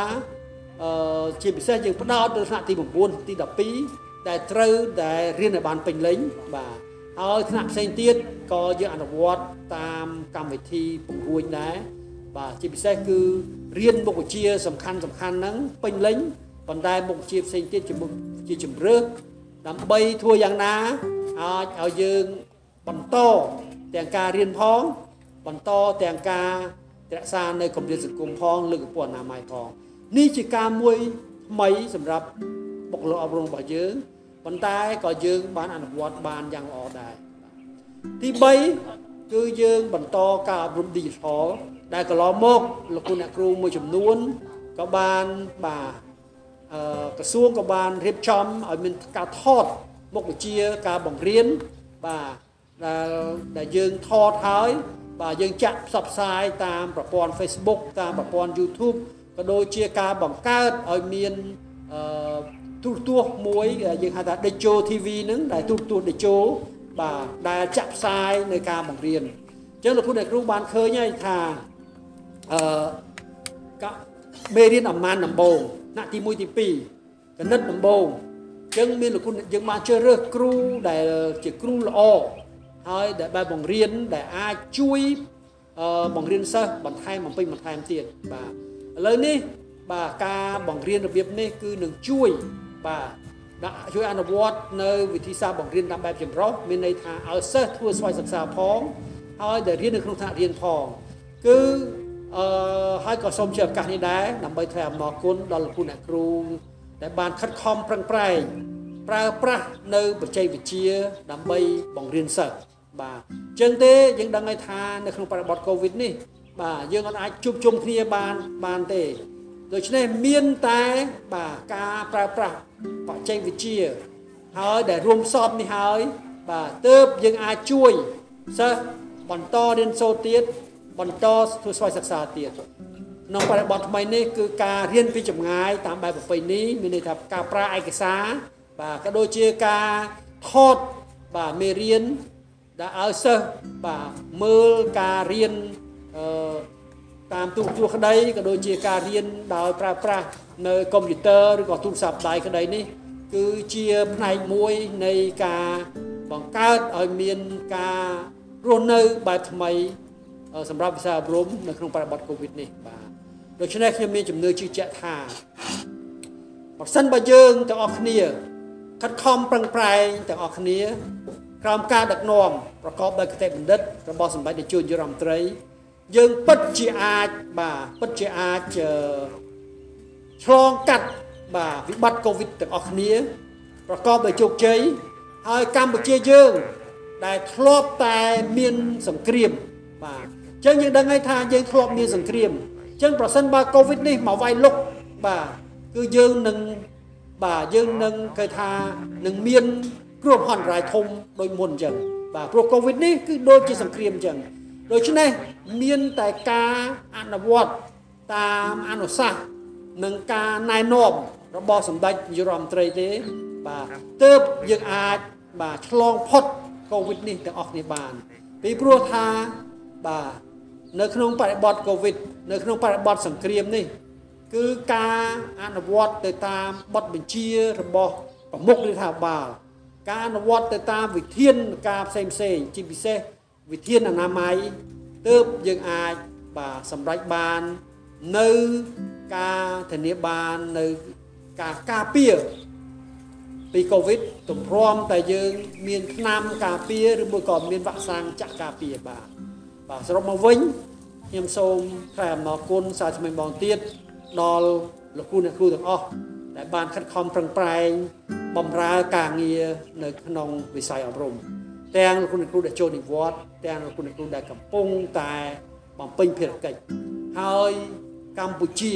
អឺជាពិសេសយើងផ្ដោតទៅថ្នាក់ទី9ទី12ដែលត្រូវដែលរៀនឲ្យបានពេញលេញបាទ ហើយថ្នាក់ផ្សេងទៀតក៏យើងអនុវត្តតាមកម្មវិធីពង្រួញដែរបាទជាពិសេសគឺរៀនមុខវិជ្ជាសំខាន់សំខាន់ហ្នឹងពេញលេញប៉ុន្តែមុខវិជ្ជាផ្សេងទៀតជាមុខជាជំរឿសដើម្បីធ្វើយ៉ាងណាអាចឲ្យយើងបន្តទាំងការរៀនផង បន្តទាំងការរក្សានៅកម្រិតសង្គមផងលើកកម្ពស់អនាម័យផងនេះជាការមួយថ្មីសម្រាប់បុគ្គលិកអប់រំរបស់យើង ប៉ុន្តែក៏យើងបានអនុវត្តបានយ៉ាងល្អដែរទី3គឺយើងបន្តការអប់រំ digital ដែលកន្លងមកលោកគ្រូអ្នកគ្រូមួយចំនួនក៏បានបាទអឺក្រសួងក៏បានរៀបចំឲ្យមានការថតមុខវិជ្ជាការបង្រៀនបាទដែលដែលយើងថតហើយបាទយើងចាក់ផ្សព្វផ្សាយតាមប្រព័ន្ធ Facebook តាមប្រព័ន្ធ YouTube ក៏ដូចជាការបង្កើតឲ្យមានអឺ ទូរទស្សន៍មួយយើងហៅថា Digital TV ហ្នឹងដែលទូរទស្សន៍ Digital បាទដែលចាក់ផ្សាយនៅការបង្រៀនអញ្ចឹងលោកគ្រូអ្នកគ្រូបានឃើញហើយថាអឺកមេរៀនអាម៉ានដំបងថ្នាក់ទី1ទី2កណិតដំបងអញ្ចឹងមានលោកគ្រូយើងបានជ្រើសរើសគ្រូដែលជាគ្រូល្អហើយដែលបែបបង្រៀនដែលអាចជួយអឺបង្រៀនសិស្សបន្ថែមបំពេញបន្ថែមទៀតបាទឥឡូវនេះបាទការបង្រៀនរបៀបនេះគឺនឹងជួយ បាទដាក់ជួយអនុវត្តនៅវិធីសាស្ត្របង្រៀនតាមបែបចម្រុះមានន័យថាឲ្យសិស្សធ្វើស្វ័យសិក្សាផងហើយដែលរៀននៅក្នុងថ្នាក់រៀនផងគឺអឺហើយក៏សូមជាឱកាសនេះដែរដើម្បីថ្លែងអំណរគុណដល់លោកគ្រូអ្នកគ្រូដែលបានខិតខំប្រឹងប្រែងប្រើប្រាស់នៅបច្ចេកវិទ្យាដើម្បីបង្រៀនសិស្សបាទអញ្ចឹងទេយើងដឹងហើយថានៅក្នុងបរិបទកូវីដនេះបាទយើងអាចជួបជុំគ្នាបានបានទេ ដូច្នេះមានតែបាទការប្រើប្រាស់បច្ចេកវិទ្យាហើយដែលរួមផ្សំនេះហើយ បាទទើបយើងអាចជួយសិស្សបន្តរៀនសូត្រទៀតបន្តធ្វើស្វ័យសិក្សាទៀតក្នុងបរិបទថ្មីនេះគឺការរៀនពីចម្ងាយតាមបែបប្រពៃណីមានន័យថាការប្រើឯកសារបាទក៏ដូចជាការថតបាទមេរៀនដែលឲ្យសិស្សបាទមើលការរៀនអឺ តាមទូរទស្សន៍ក្តីក៏ដូចជាការរៀនដោយប្រើប្រាស់នៅកុំព្យូទ័រឬក៏ទូរស័ព្ទដៃក្តីនេះ គឺជាផ្នែកមួយនៃការបង្កើតឲ្យមានការរស់នៅបែបថ្មីសម្រាប់វិស័យអប់រំនៅក្នុងបរិបទកូវីដនេះបាទដូច្នេះខ្ញុំមានជំនឿជឿជាក់ថាបើសិនបើយើងទាំងអស់គ្នាខិតខំប្រឹងប្រែងទាំងអស់គ្នា ក្រោមការដឹកនាំប្រកបដោយគតិបណ្ឌិតរបស់សម្ដេចនាយកនាយរដ្ឋមន្ត្រី យើងពិតជាអាចបាទពិតជាអាចឆ្លងកាត់បាទវិបត្តិកូវីដទាំងអស់គ្នា ប្រកបដោយជោគជ័យហើយកម្ពុជាយើង ដែលធ្លាប់តែមានសង្គ្រាម បាទអញ្ចឹងយើងដឹងហើយថាយើងធ្លាប់មានសង្គ្រាមអញ្ចឹងប្រសិនបើកូវីដនេះមកវាយលុកបាទគឺយើងនឹងបាទយើងនឹងគេថានឹងមានគ្រោះមហន្តរាយធំដូចមុនអញ្ចឹងបាទព្រោះកូវីដនេះគឺដូចជាសង្គ្រាមអញ្ចឹង ដូច្នេះមានតែការអនុវត្តតាមអនុសាសន៍និងការណែនាំរបស់សម្ដេចនាយរដ្ឋមន្ត្រីទេបាទទើបយើងអាចបាទឆ្លងផុតកូវីដនេះទាំងអស់គ្នាបាន ពីព្រោះថាបាទនៅក្នុងបរិបទកូវីដនៅក្នុងបរិបទសង្គ្រាមនេះ គឺការអនុវត្តទៅតាមបទបញ្ជារបស់ប្រមុខរដ្ឋាភិបាលការអនុវត្តទៅតាមវិធានការផ្សេងផ្សេងជាពិសេស វិធានអនាម័យទើបយើងអាចបាទសម្រេចបាននៅការធានាបាននៅការការពារពីកូវីដទំព្រមតែយើងមានថ្នាំការពារឬមួយក៏មានវ៉ាក់សាំងចាក់ការពារបាទបាទសរុបមកវិញខ្ញុំសូមថ្លែងអំណរគុណសាជាថ្មីបងទៀតដល់លោកគ្រូអ្នកគ្រូទាំងអស់ដែលបានខិតខំប្រឹងប្រែងបម្រើការងារនៅក្នុងវិស័យអប់រំ ទាំងលោកគ្រូអ្នកគ្រូដែលចូលនិវត្តន៍ទាំងលោកគ្រូអ្នកគ្រូដែលកំពុងតែបំពេញភារកិច្ចហើយកម្ពុជា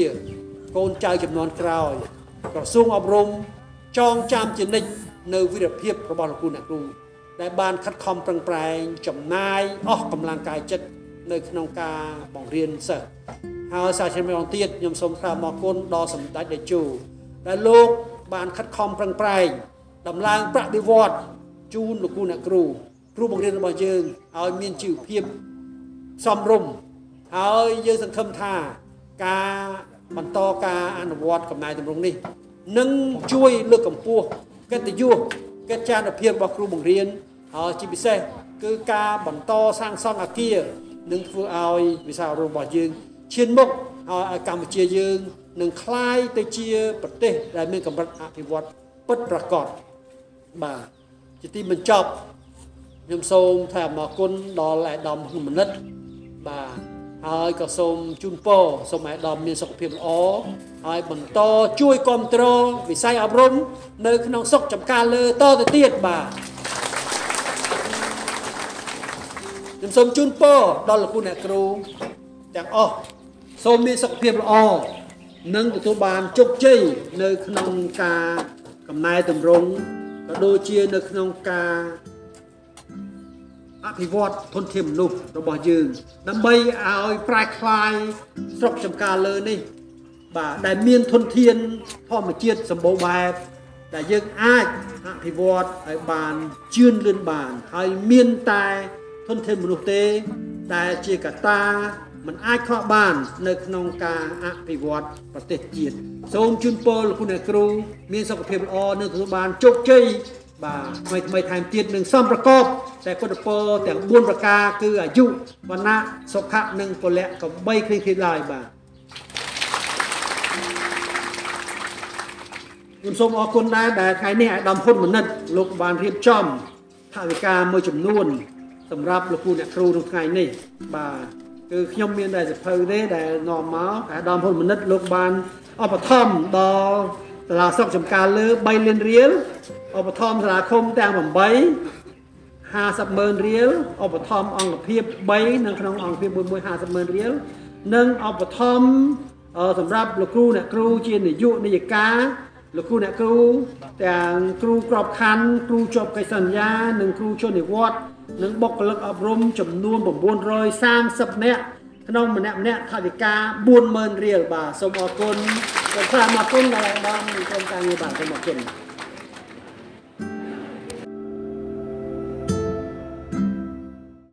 កូនចៅចំនួនក្រោយក្រសួងអប់រំចងចាំជានិច្ចនៅវិរភាពរបស់លោកគ្រូអ្នកគ្រូដែលបានខិតខំប្រឹងប្រែងចំណាយអស់កម្លាំងកាយចិត្តនៅក្នុងការបង្រៀនសិស្សហើយសាជាម្ដងទៀតខ្ញុំសូមថ្លែងអរគុណដល់សម្ដេចតេជោដែលលោកបានខិតខំប្រឹងប្រែងដំឡើងប្រាក់បៀវត្សជូនលោកគ្រូអ្នកគ្រូ គ្រូបង្រៀនរបស់យើងឲ្យមានជីវភាពសមរម្យហើយយើងសង្ឃឹមថាការបន្តការអនុវត្តកំណែតម្រង់នេះនឹងជួយលើកកម្ពស់កិត្តិយសកិច្ចចារភាពរបស់គ្រូបង្រៀនហើយជាពិសេសគឺការបន្តសាងសង់អគារនឹងធ្វើឲ្យវិស័យរបស់យើងឈានមុខឲ្យកម្ពុជាយើងនឹងคล้ายទៅជាប្រទេសដែលមានកម្រិតអភិវឌ្ឍពិតប្រាកដបាទជាទីបញ្ចប់ ខ្ញុំសូមថ្លែងអំណរគុណដល់អាដាមហ៊ុនម៉ាណិតបាទហើយក៏សូមជូនពរសូមអាដាមមានសុខភាពល្អហើយបន្តជួយគ្រប់គ្រងវិស័យអប់រំនៅក្នុងសុខចំការលើតទៅទៀតបាទខ្ញុំសូមជូនពរដល់លោកគ្រូអ្នកគ្រូទាំងអស់សូមមានសុខភាពល្អនឹងទទួលបានជោគជ័យនៅក្នុងការកំណែតម្រង់ក៏ដូចជានៅក្នុងការ អភិវឌ្ឍធនធានមនុស្សរបស់យើង ដើម្បីឲ្យប្រែក្លាយស្រុកចំការលើនេះ បាទដែលមានធនធានធម្មជាតិសម្បូរបែបដែលយើងអាចអភិវឌ្ឍឲ្យបានជឿនលឿនបាន ហើយមានតែធនធានមនុស្សទេដែលជាកត្តាมันអាចខ្វះបាន នៅក្នុងការអភិវឌ្ឍប្រទេសជាតិសូមជូនពរលោកអ្នកគ្រូមានសុខភាពល្អនិងទទួលបានជោគជ័យ បាទថ្មីថ្មីថែមទៀតនឹងសំប្រកបតែគុណពរទាំង4ប្រការគឺអាយុវណ្ណៈសុខៈនិងពលៈកំបីគ្រីគ្រីឡើយបាទខ្ញុំសូមអរគុណដែរដែលថ្ងៃនេះអាយដាមហ៊ុនមនិតលោកបានរៀបចំថវិកាមួយចំនួន សម្រាប់លោកគ្រូអ្នកគ្រូក្នុងថ្ងៃនេះបាទគឺខ្ញុំមានតែសភៅទេដែលនាំមកអាយដាមហ៊ុនមនិតលោកបានឧបត្ថម្ភដល់ សាលាស្រុកចំការលើ3លានរៀលឧបត្ថម្ភសាលាឃុំទាំង8 50ម៉ឺនរៀលឧបត្ថម្ភអង្គភាព3នៅក្នុងអង្គភាពមួយមួយ50ម៉ឺនរៀលនិងឧបត្ថម្ភអឺសម្រាប់លោកគ្រូអ្នកគ្រូជានាយកនាយិកាលោកគ្រូអ្នកគ្រូទាំងគ្រូក្របខណ្ឌគ្រូជាប់កិច្ចសន្យា និងគ្រូជននិវត្តន៍និងបុគ្គលិកអប់រំចំនួន930នាក់ ក្នុងម្នាក់ម្នាក់ថវិកា40000រៀលបាទសូមអរគុណសូមថ្លែងអរគុណដល់អាដាមក្រុមការងារបាទសូមអរគុណ